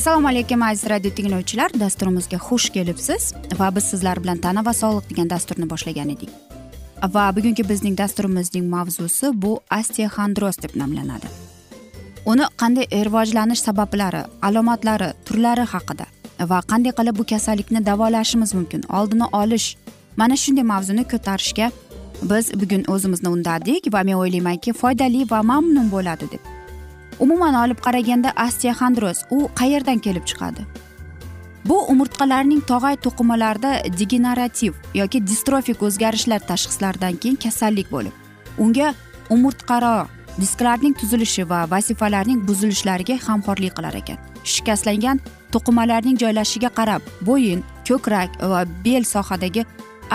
assalomu alaykum aziz radio tinglovchilar. Dasturimizga xush kelibsiz. Va biz sizlar bilan tana va sog'liq degan dasturni boshlagan edik. Va bugungi bizning dasturimizning mavzusi bu osteoxondroz deb nomlanadi. Uni qanday rivojlanish sabablari alomatlari turlari haqida va qanday qilib bu kasallikni davolashimiz mumkin oldini olish mana shunday mavzuni ko'tarishga biz bugun o'zimizni undadik va men o'ylaymanki foydali va mamnun bo'ladi deb umuman olib qaraganda osteoxondroz u qayerdan kelib chiqadi? Bu umurtqalarning tog'ay to'qimalarida degenerativ yoki distrofik o'zgarishlar tashxislaridan keyin kasallik bo'lib unga umurtqaro disklarning tuzilishi va vazifalarning buzilishlariga hamxo'rlik qilar ekan. Shikastlangan to'qimalarning joylashishiga qarab bo'yin ko'krak va bel sohadagi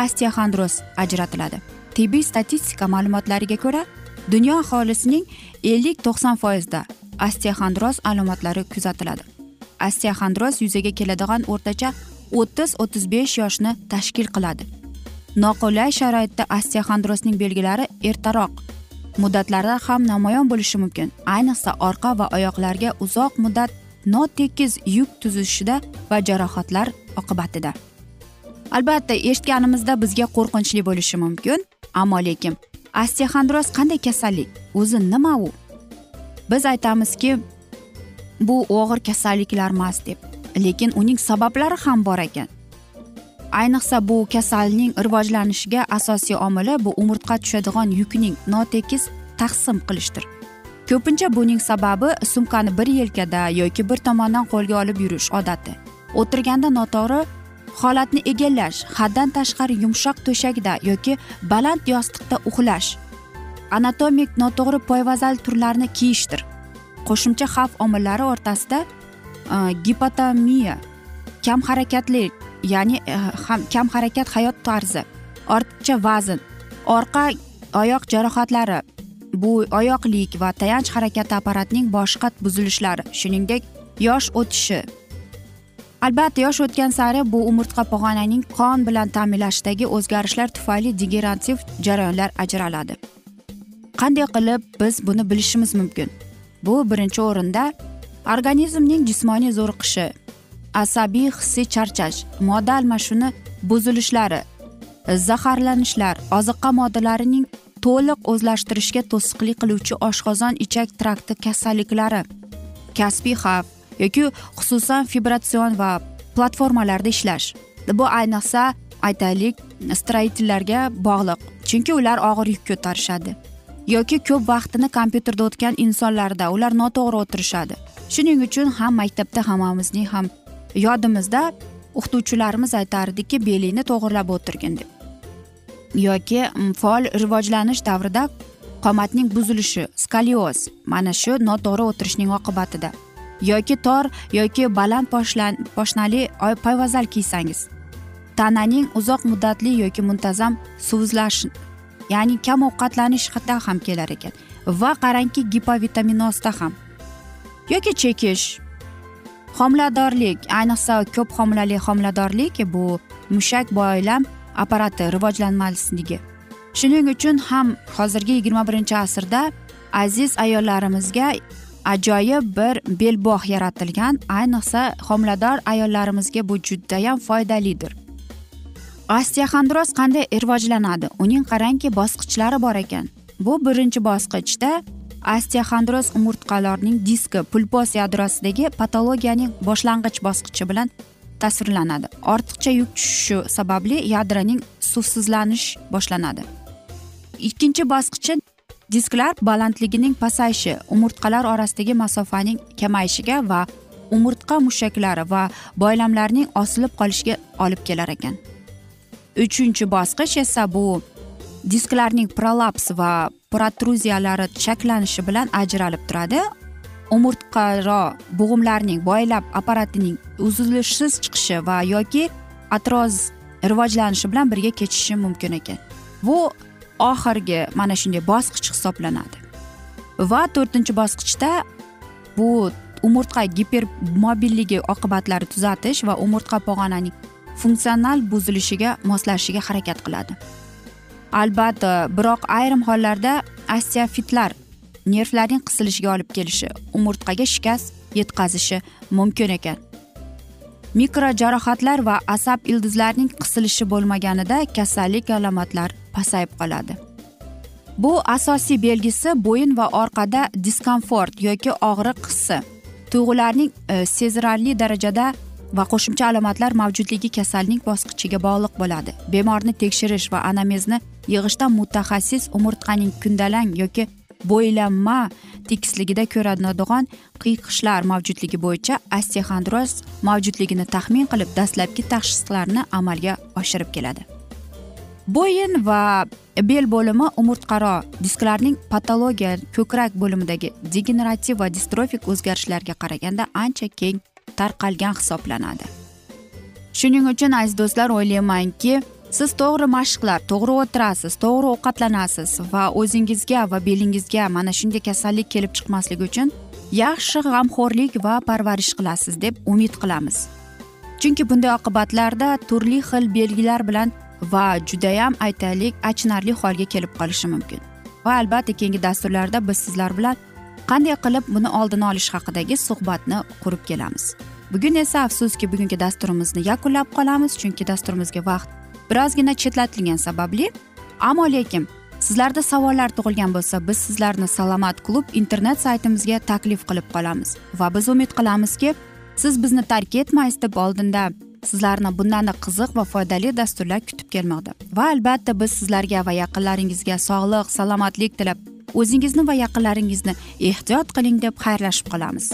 osteoxondroz ajratiladi. Tibbiy statistika ma'lumotlariga ko'ra dunyo aholisining ellik to'qson foizda osteoxondroz alomatlari kuzatiladi. Osteoxondroz yuzaga keladigan o'rtacha o'ttiz o'ttiz besh yoshni tashkil qiladi. Noqulay sharoitda osteoxondrozning belgilari ertaroq. Muddatlarda ham namoyon bo'lishi mumkin. Ayniqsa orqa va oyoqlarga uzoq muddat notekis yuk tuzishida va jarohatlar oqibatida. Albatta eshitganimizda bizga qo'rqinchli bo'lishi mumkin ammo lekin osteoxondroz qanday kasallik? O'zi nima u? Biz aytamizki bu og'ir kasalliklar emas deb. Lekin uning sabablari ham bor ekan. Ayniqsa bu kasalning rivojlanishiga asosiy omili bu umurtqa tushadigan yukning notekis taqsim qilishdir. Ko'pincha buning sababi sumkani bir yelkada yoki bir tomondan qo'lga olib yurish odati. O'tirganda noto'g'ri holatni egallash haddan tashqari yumshoq to'shakda yoki baland yostiqda uxlash anatomik noto'g'ri poyvazal turlarini kiyishdir. Qo'shimcha xavf omillari o'rtasida e, gipotamiya kam harakatli ya'ni e, ham kam harakat hayot tarzi ortiqcha vazn orqa oyoq jarohatlari bu oyoqlik va tayanch harakati apparatining boshqa buzilishlari shuningdek yosh o'tishi albatta yosh o'tgan sari bu umurtqa pog'onaning qon bilan ta'minlashdagi o'zgarishlar tufayli degenerativ jarayonlar ajraladi. Qanday qilib biz buni bilishimiz mumkin? Bu birinchi o'rinda organizmning jismoniy zo'riqishi asabiy hissiy charchash modda almashuvni buzilishlari zaharlanishlar oziqa moddalarining to'liq o'zlashtirishga to'sqinlik qiluvchi oshqozon ichak trakti kasalliklari kasbiy xavf yoki xususan vibratsion va platformalarda ishlash. Bu ayniqsa aytaylik stроительlarga bog'liq chunki ular og'ir yuk ko'tarishadi yoki ko'p vaqtini kompyuterda o'tgan insonlarda ular noto'g'ri o'tirishadi. Shuning uchun ham maktabda hammamizning ham yodimizda o'qituvchilarimiz aytardiki belingni to'g'irlab o'tirgin deb. Yoki faol rivojlanish davrida qomatning buzilishi skolioz mana shu noto'g'ri o'tirishning oqibatida. Yoki tor yoki baland poshnali poyvazal kiysangiz tananing uzoq muddatli yoki muntazam suvizlash ya'ni kam ovqatlanish ham kelar ekan va qarangki gipovitaminozda ham. Yoki chekish homiladorlik ayniqsa ko'p homilali homiladorlik bu mushak boylam apparati rivojlanmasligi. Shuning uchun ham hozirgi yigirma birinchi asrda aziz ayollarimizga ajoyib bir belbog' yaratilgan ayniqsa homilador ayollarimizga bu judayam foydalidir. Osteoxondroz qanday rivojlanadi? Uning qarangki bosqichlari bor ekan. Bu birinchi bosqichda osteoxondroz umurtqalarning diski pulpos yadrosidagi patologiyaning boshlang'ich bosqichi bilan tasvirlanadi. Ortiqcha yuk tushishi sababli yadroning suvsizlanish boshlanadi. Ikkinchi bosqichi disklar balandligining pasayishi umurtqalar orasidagi masofaning kamayishiga va umurtqa mushaklari va boylamlarning osilib qolishiga olib kelar ekan. Uchinchi bosqich esa bu. Disklarning prolaps va protruziyalari shakllanishi bilan ajralib turadi. Umurtqaro bo'g'imlarning boylab apparatining uzilishsiz chiqishi va yoki atroz rivojlanishi bilan birga kechishi mumkin ekan. Bu oxirgi mana shunday bosqich hisoblanadi. Va to'rtinchi bosqichda bu umurtqa gipermobilligi oqibatlari tuzatish va umurtqa pog'onaning funksional buzilishiga moslashishiga harakat qiladi. Albatta biroq ayrim hollarda osteofitlar nervlarning qisilishiga olib kelishi umurtqaga shikast yetkazishi mumkin ekan. Mikro jarohatlar va asab ildizlarining qisilishi bo'lmaganida kasallik alomatlar pasayib qoladi. Bu asosiy belgisi bo'yin va orqada diskomfort yoki og'riq hissi. Tuyg'ularning e, sezilarli darajada va qo'shimcha alomatlar mavjudligi kasallik bosqichiga bog'liq bo'ladi. Bemorni tekshirish va anamnezni yig'ishda mutaxassis umurtqaning kundalang yoki bo'ylanma tekisligida ko'rinadigan qiyqishlar mavjudligi bo'yicha osteoxondroz mavjudligini taxmin qilib dastlabki tashxislarni amalga oshirib keladi. Bo'yin va bel bo'limi umurtqaro disklarning patologiya ko'krak bo'limidagi degenerativ va distrofik o'zgarishlarga qaraganda ancha keng tarqalgan hisoblanadi. Shuning uchun aziz do'stlar o'ylaymanki siz to'g'ri mashqlar to'g'ri o'tirasiz to'g'ri ovqatlanasiz va o'zingizga va belingizga mana shunday kasallik kelib chiqmasligi uchun yaxshi g'amxo'rlik va parvarish qilasiz deb umid qilamiz. Chunki bunday oqibatlarda turli xil belgilar bilan va judayam aytaylik achinarli holga kelib qolishi mumkin. Va albatta keyingi dasturlarda biz sizlar bilan qanday qilib buni oldini olish haqidagi suhbatni qurib kelamiz. Bugun esa afsuski bugungi dasturimizni yakunlab qolamiz chunki dasturimizga vaqt birozgina chetlatilgani sababli ammo lekin sizlarda savollar tug'ilgan bo'lsa biz sizlarni salomat klub internet saytimizga taklif qilib qolamiz. Va biz umid qilamizki siz bizni tark etmaysiz deb oldinda sizlarni bundanda qiziq va foydali dasturlar kutib kelmoqda. Va albatta biz sizlarga va yaqinlaringizga sog'lik salomatlik tilab o'zingizni va yaqinlaringizni ehtiyot qiling deb xayrlashib qolamiz.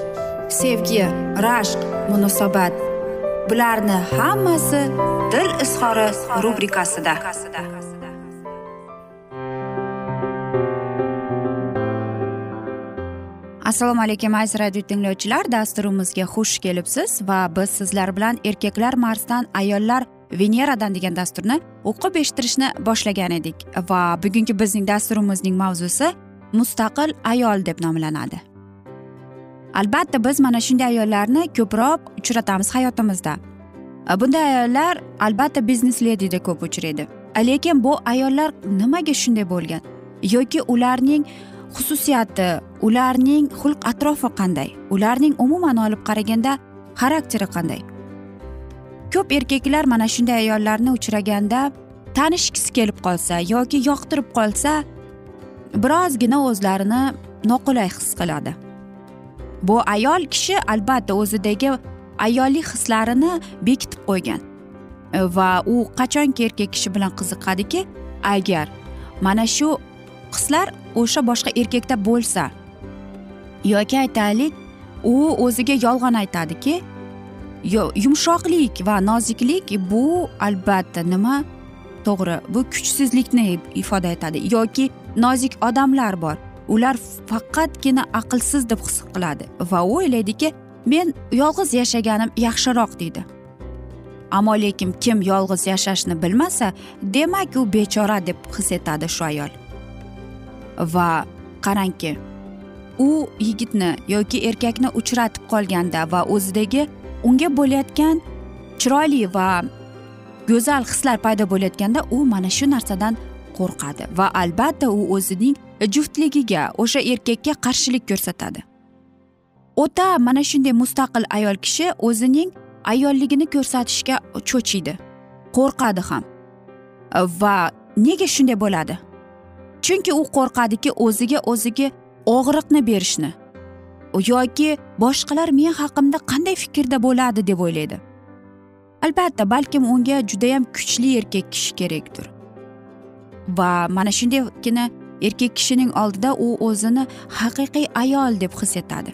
sevgi rashq munosabat. Bularni hammasi dil izhori rubrikasida. Assalomu alaykum aziz radio tinglovchilar. Dasturimizga xush kelibsiz va biz sizlar bilan erkaklar marsdan ayollar veneradan degan dasturni o'qib eshittirishni boshlagan edik. Va bugungi bizning dasturimizning mavzusi mustaqil ayol deb nomlanadi. Albatta biz mana shunday ayollarni ko'proq uchratamiz hayotimizda. E, bunday ayollar albatta biznes ledida ko'p uchraydi. E, lekin bu ayollar nimaga shunday bo'lgan? Yoki ularning xususiyati ularning xulq atrofi qanday? Ularning umuman olib qaraganda xarakteri qanday? Ko'p erkaklar mana shunday ayollarni uchraganda tanishgisi kelib qolsa yoki yoqtirib qolsa birozgina o'zlarini noqulay his qiladi. Bu ayol kishi albatta o'zidagi ayollik hislarini bekitib qo'ygan. Va u qachonki erkak kishi bilan qiziqadiki agar mana shu hislar o'sha boshqa erkakda bo'lsa yoki aytaylik u o'ziga yolg'on aytadiki yumshoqlik va noziklik bu albatta nima? To'g'ri bu kuchsizlikni ifoda etadi. Yoki nozik odamlar bor. Ular faqatgina aqlsiz deb his qiladi va u o'ylaydiki men yolg'iz yashaganim yaxshiroq deydi. Ammo lekin kim yolg'iz yashashni bilmasa demak u bechora deb his etadi shu ayol. Va qarangki u yigitni yoki erkakni uchratib qolganda va o'zidagi unga bo'layotgan chiroyli va go'zal hislar paydo bo'layotganda u mana shu narsadan qo'rqadi va albatta u o'zining juftligiga o'sha erkakka qarshilik ko'rsatadi. O'ta mana shunday mustaqil ayol kishi o'zining ayolligini ko'rsatishga cho'chiydi. Qo'rqadi ham. Va nega shunday bo'ladi? Chunki u qo'rqadiki o'ziga o'ziga og'riqni berishni. Yoki boshqalar men haqimda qanday fikrda bo'ladi deb o'ylaydi. Albatta balkim unga judayam kuchli erkak kishi kerakdir. Va mana shundaygina erkak kishining oldida u o'zini haqiqiy ayol deb his etadi.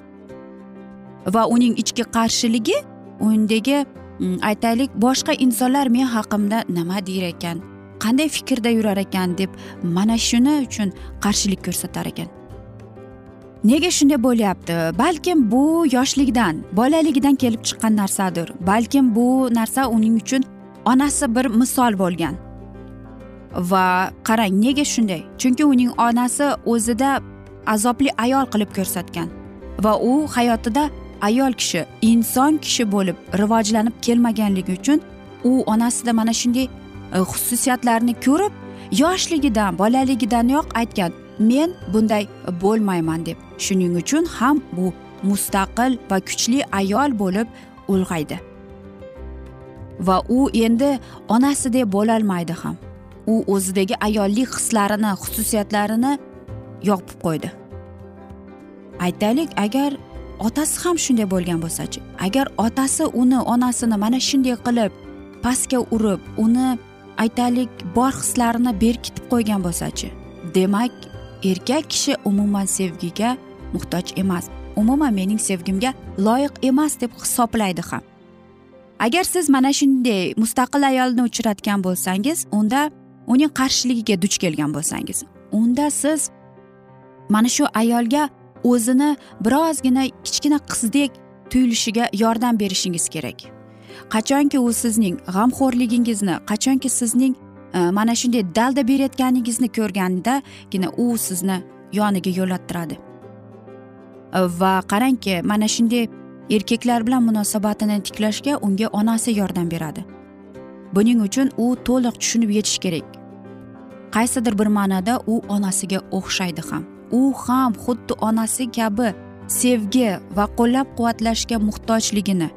Va uning ichki qarshiligi undagi mm, aytaylik boshqa insonlar men haqimda nima deyar ekan qanday fikrda yurar ekan deb mana shuni uchun qarshilik ko'rsatar ekan. Nega shunday bo'lyapti? Balkim bu yoshlikdan bolaligidan kelib chiqqan narsadir. Balkim bu narsa uning uchun onasi bir misol bo'lgan. Va qarang nega shunday? Chunki uning onasi o'zida azobli ayol qilib ko'rsatgan va u hayotida ayol kishi inson kishi bo'lib rivojlanib kelmaganligi uchun u onasida mana shunday e, xususiyatlarni ko'rib yoshligidan bolaligidanoq aytgan men bunday bo'lmayman deb. Shuning uchun ham bu mustaqil va kuchli ayol bo'lib ulg'aydi. Va u endi onasidek bo'lolmaydi ham. U o'zidagi ayollik hislarini xususiyatlarini yopib qo'ydi. Aytaylik agar otasi ham shunday bo'lgan bo'lsachi agar otasi uni onasini mana shunday qilib pastga urib uni aytaylik bor hislarini berkitib qo'ygan bo'lsachi demak erkak kishi umuman sevgiga muhtoj emas umuman mening sevgimga loyiq emas deb hisoblaydi ham. Agar siz mana shunday mustaqil ayolni uchratgan bo'lsangiz unda uning qarshiligiga duch kelgan bo'lsangiz unda siz mana shu ayolga o'zini birozgina kichkina qizdek tuyulishiga yordam berishingiz kerak. Qachonki u sizning g'amxo'rligingizni qachonki sizning e, mana shunday dalda berayotganingizni ko'rgandagina u sizni yoniga yo'lattiradi va qarangki mana shunday erkaklar bilan munosabatini tiklashga unga onasi yordam beradi. Buning uchun u to'liq tushunib yetishi kerak. Qaysidir bir ma'noda u onasiga o'xshaydi ham. U ham xuddi onasi kabi sevgi va qo'llab quvvatlashga muhtojligini.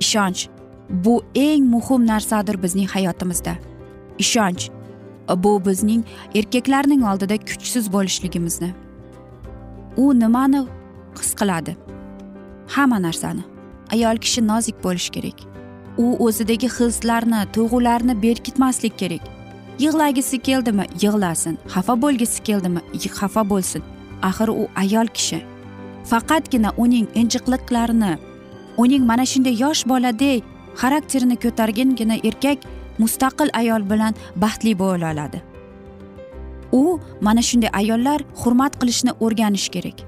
Ishonch bu eng muhim narsadir bizning hayotimizda. Ishonch bu bizning erkaklarning oldida kuchsiz bo'lishligimizni. U nimani his qiladi? Hamma narsani. Ayol kishi nozik bo'lishi kerak. U o'zidagi hislarni tuyg'ularni berkitmaslik kerak. Yig'lagisi keldimi? Yig'lasin. Xafa bo'lgisi keldimi? Xafa bo'lsin. Axir u ayol kishi. Faqatgina uning injiqliklarini uning mana shunday yosh boladek xarakterini ko'targangina erkak mustaqil ayol bilan baxtli bo'la oladi. U mana shunday ayollar hurmat qilishni o'rganishi kerak.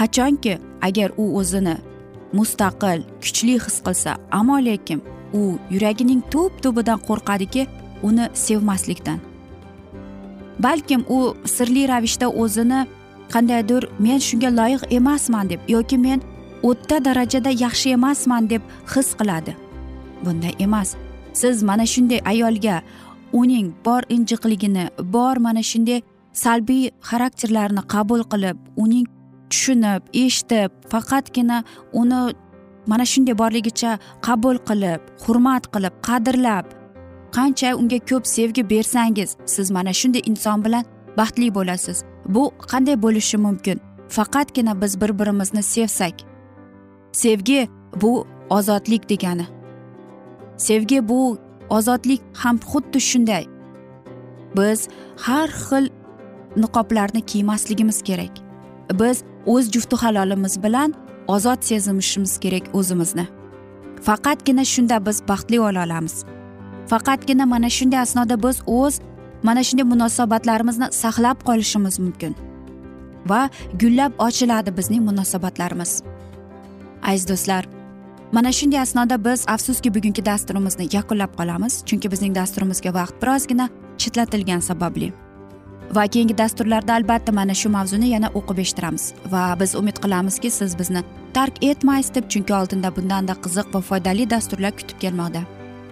Qachonki agar u o'zini mustaqil kuchli his qilsa ammo lekin u yuragining tub tubidan qo'rqadiki uni sevmaslikdan. Balkim u sirli ravishda o'zini qandaydir men shunga loyiq emasman deb yoki men o'tta darajada yaxshi emasman deb his qiladi. Bunday emas siz mana shunday ayolga uning bor injiqligini bor mana shunday salbiy xarakterlarini qabul qilib uning tushunib eshitib faqatgina uni mana shunday borligicha qabul qilib hurmat qilib qadrlab qancha unga ko'p sevgi bersangiz siz mana shunday inson bilan baxtli bo'lasiz. Bu qanday bo'lishi mumkin? Faqatgina biz bir birimizni sevsak. Sevgi bu ozodlik degani. Sevgi bu ozodlik ham xuddi shunday. Biz har xil niqoblarni kiymasligimiz kerak. Biz o'z jufti halolimiz bilan ozod sezishimiz kerak o'zimizni. Faqatgina shunda biz baxtli bo'la olamiz. Faqatgina mana shunday asnoda biz o'z mana shunday munosabatlarimizni saqlab qolishimiz mumkin. Va gullab ochiladi bizning munosabatlarimiz. Aziz do'stlar mana shunday asnoda biz afsuski bugungi dasturimizni yakunlab qolamiz chunki bizning dasturimizga vaqt birozgina chetlatilgani sababli. Va keyingi dasturlarda albatta mana shu mavzuni yana o'qib eshittiramiz. Va biz umid qilamizki siz bizni tark etmaysiz deb chunki oldinda bundanda qiziq va foydali dasturlar kutib kelmoqda.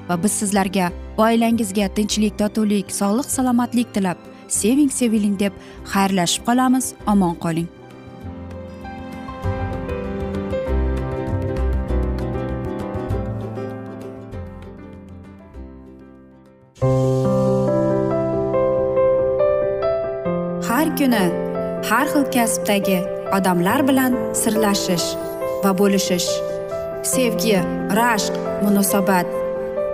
Va biz sizlarga va oilangizga tinchlik totuvlik sog'lik salomatlik tilab seving seviling deb xayrlashib qolamiz. Omon qoling. Har kuni har xil kasbdagi odamlar bilan sirlashish va bo'lishish sevgi rashq munosabat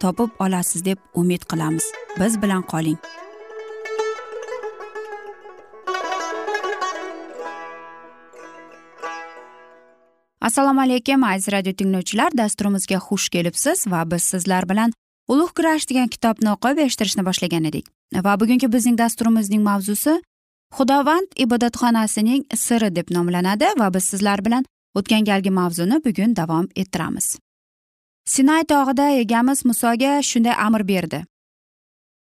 topib olasiz deb umid qilamiz. Biz bilan qoling. Assalomu alaykum aziz radio tinglovchilar. Dasturimizga xush kelibsiz va biz sizlar bilan ulug' kurash degan kitobni o'qib eshittirishni boshlagan edik. Va bugungi bizning dasturimizning mavzusi xudovand ibodatxonasining siri deb nomlanadi va biz sizlar bilan o'tgan galgi mavzuni bugun davom ettiramiz. Sinay tog'ida egamiz musoga shunday amr berdi.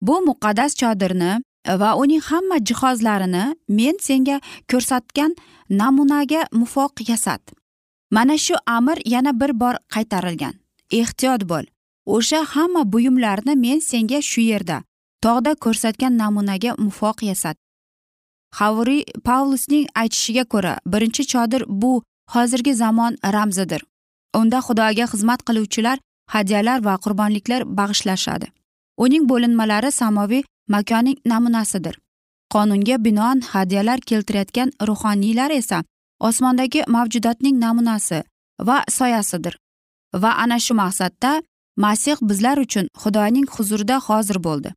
Bu muqaddas chodirni va uning hamma jihozlarini men senga ko'rsatgan namunaga muvofiq yasat. Mana shu amr yana bir bor qaytarilgan. Ehtiyot bo'l. O'sha hamma buyumlarni men senga shu yerda tog'da ko'rsatgan namunaga muvofiq yasat. Havriy pavlusning aytishiga ko'ra birinchi chodir bu hozirgi zamon ramzidir. Unda xudoga xizmat qiluvchilar hadyalar va qurbonliklar bag'ishlashadi. Uning bo'linmalari samoviy makonning namunasidir. Qonunga binoan hadyalar keltirayotgan ruhoniylar esa osmondagi mavjudotning namunasi va soyasidir. Va ana shu maqsadda masih bizlar uchun xudoning huzurida hozir bo'ldi.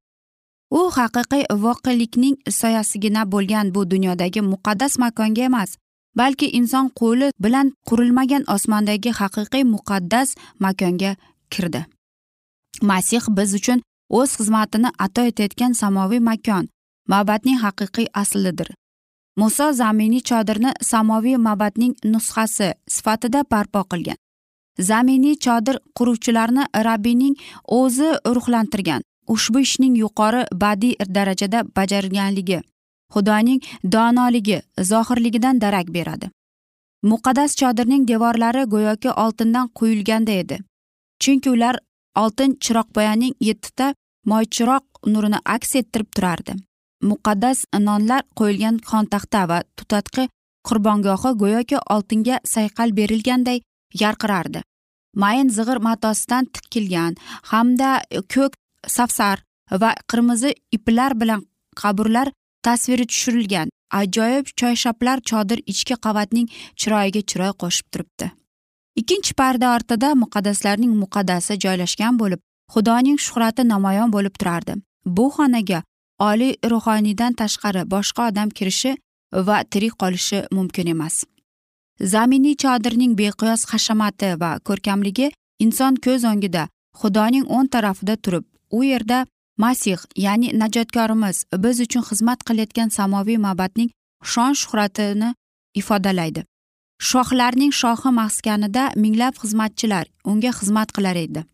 U haqiqiy voqelikning soyasigina bo'lgan bu dunyodagi muqaddas makonga emas balki inson qo'li bilan qurilmagan osmondagi haqiqiy muqaddas makonga kirdi. Masih biz uchun o'z xizmatini ato etayotgan samoviy makon mabadning haqiqiy aslidir. Muso zaminiy chodirni samoviy mabadning nusxasi sifatida barpo qilgan. Zaminiy chodir quruvchilarni rabbiyning o'zi ruhlantirgan ushbu ishning yuqori badiiy darajada bajarilganligi xudoning donoligi zohirligidan darak beradi. Muqaddas chodirning devorlari go'yoki oltindan quyilganda edi. Chunki ular oltin chiroqpoyaning yettita moychiroq nurini aks ettirib turardi. Muqaddas nonlar qo'yilgan xontaxta va tutatqi qurbongohi go'yoki oltinga sayqal berilganday yarqirardi. Mayin zig'ir matosidan tikilgan hamda ko'k safsar va qirmizi iplar bilan qabrlar tasviri tushirilgan. Ajoyib choyshablar chodir ichki qavatning chiroyiga chiroy qo'shib turibdi. Ikkinchi parda ortida muqaddaslarning muqaddasi joylashgan bo'lib xudoning shuhrati namoyon bo'lib turardi. Bu xonaga oliy ruhoniydan tashqari boshqa odam kirishi va tirik qolishi mumkin emas. Zaminiy chodirning beqiyos hashamati va ko'rkamligi inson ko'z o'ngida xudoning o'ng tarafida turib u yerda masih ya'ni najotkorimiz biz uchun xizmat qilayotgan samoviy mabadning shon shuhratini ifodalaydi. Shohlarning shohi maskanida minglab xizmatchilar unga xizmat qilar edi.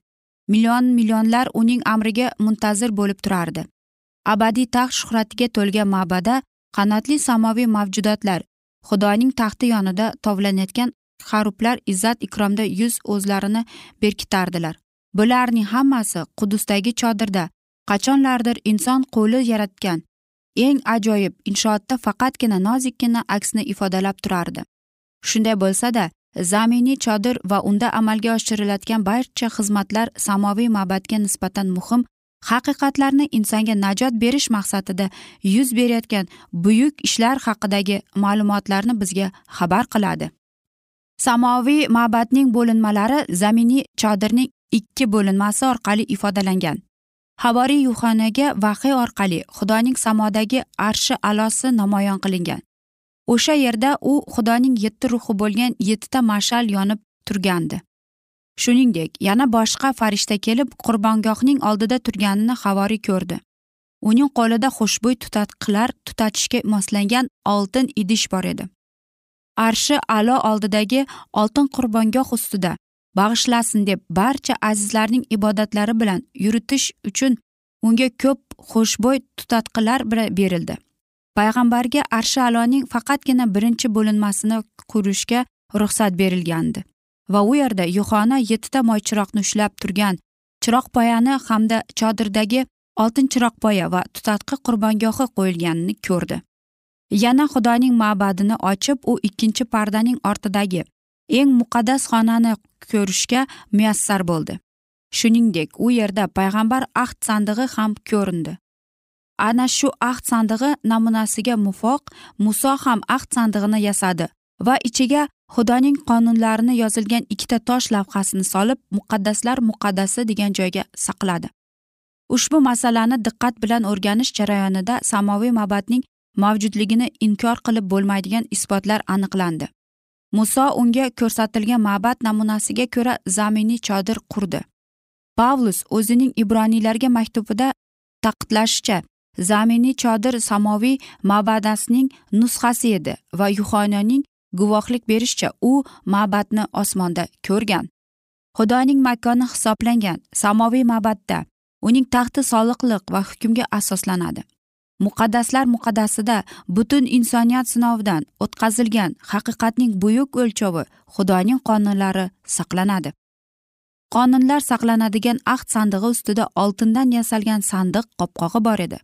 Million millionlar uning amriga muntazir bo'lib turardi. Abadiy taxt shuhratiga to'lgan ma'bada qanotli samoviy mavjudotlar xudoning taxti yonida tovlanayotgan harublar izzat ikromda yuz o'zlarini berkitardilar. Bularning hammasi qudusdagi chodirda qachonlardir inson qo'li yaratgan eng ajoyib inshootda faqatgina nozikkina aksni ifodalab turardi. Shunday bo'lsada zaminiy chodir va unda amalga oshirilayotgan barcha xizmatlar samoviy ma'badga nisbatan muhim haqiqatlarni insonga najot berish maqsadida yuz berayotgan buyuk ishlar haqidagi ma'lumotlarni bizga xabar qiladi. Samoviy ma'badning bo'linmalari zaminiy chodirning ikki bo'linmasi orqali ifodalangan. Havoriy yuxanaga vahiy orqali xudoning samodagi arshi alosi namoyon qilingan. O'sha yerda u xudoning yetti ruhi bo'lgan yettita mashal yonib turgandi. Shuningdek yana boshqa farishta kelib qurbongohning oldida turganini havoriy ko'rdi. Uning qo'lida xushbo'y tutatqilar tutatishga moslangan oltin idish bor edi. Arshi alo oldidagi oltin qurbongoh ustida bag'ishlasin deb barcha azizlarning ibodatlari bilan yuritish uchun unga ko'p xushbo'y tutatqilar berildi. Payg'ambarga arshi aloning faqatgina birinchi bo'linmasini qurishga ruxsat berilgandi va u yerda yuxona yettita moychiroqni ushlab turgan chiroqpoyani hamda chodirdagi oltin chiroqpoya va tutatqi qurbongohi qo'yilganini ko'rdi. Yana xudoning ma'badini ochib u ikkinchi pardaning ortidagi eng muqaddas xonani ko'rishga muyassar bo'ldi. Shuningdek u yerda payg'ambar ahd sandig'i ham ko'rindi. Ana shu ahd sandig'i namunasiga mufoq muso ham ahd sandig'ini yasadi va ichiga xudoning qonunlarini yozilgan ikkita tosh lavhasini solib muqaddaslar muqaddasi degan joyga saqladi. Ushbu masalani diqqat bilan o'rganish jarayonida samoviy mabadning mavjudligini inkor qilib bo'lmaydigan isbotlar aniqlandi. Muso unga ko'rsatilgan ma'bad namunasiga ko'ra zaminiy chodir qurdi. Pavlus o'zining ibroniylarga maktubida taqidlashicha zaminiy chodir samoviy ma'badasining nusxasi edi va yuxononing guvohlik berishicha u ma'badni osmonda ko'rgan. Xudoning makoni hisoblangan samoviy ma'badda uning taxti soliqliq va hukmga asoslanadi. Muqaddaslar muqaddasida butun insoniyat sinovidan o'tkazilgan haqiqatning buyuk o'lchovi xudoning qonunlari saqlanadi. Qonunlar saqlanadigan ahd sandig'i ustida oltindan yasalgan sandiq qopqog'i bor edi.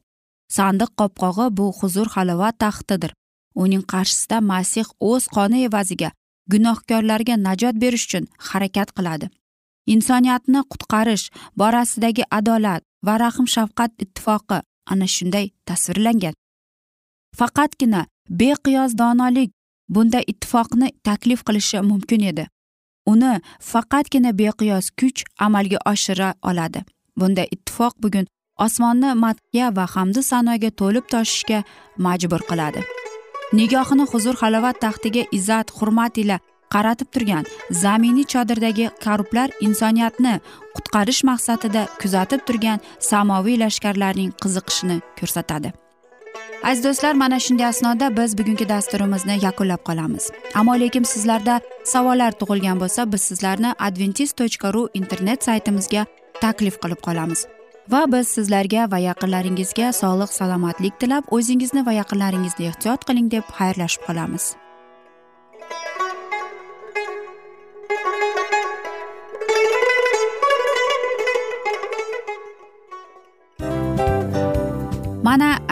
Sandiq qopqog'i bu huzur halovat taxtidir. Uning qarshisida masih o'z qoni evaziga gunohkorlarga najot berish uchun harakat qiladi. Insoniyatni qutqarish borasidagi adolat va rahm shafqat ittifoqi ana shunday tasvirlangan. Faqatgina beqiyos donolik bunda ittifoqni taklif qilishi mumkin edi. Uni faqatgina beqiyos kuch amalga oshira oladi. Bunda ittifoq bugun osmonni madhya va hamdu sanoga to'lib toshishga majbur qiladi. Nigohini huzur halovat taxtiga izzat hurmat ila qaratib turgan zaminiy chodirdagi karublar insoniyatni qutqarish maqsadida kuzatib turgan samoviy lashkarlarning qiziqishini ko'rsatadi. Aziz do'stlar mana shunday asnoda biz bugungi dasturimizni yakunlab qolamiz. Ammo lekin sizlarda savollar tug'ilgan bo'lsa biz sizlarni adventis tochka ru internet saytimizga taklif qilib qolamiz. Va biz sizlarga va yaqinlaringizga sog'lik salomatlik tilab o'zingizni va yaqinlaringizni ehtiyot qiling deb xayrlashib qolamiz.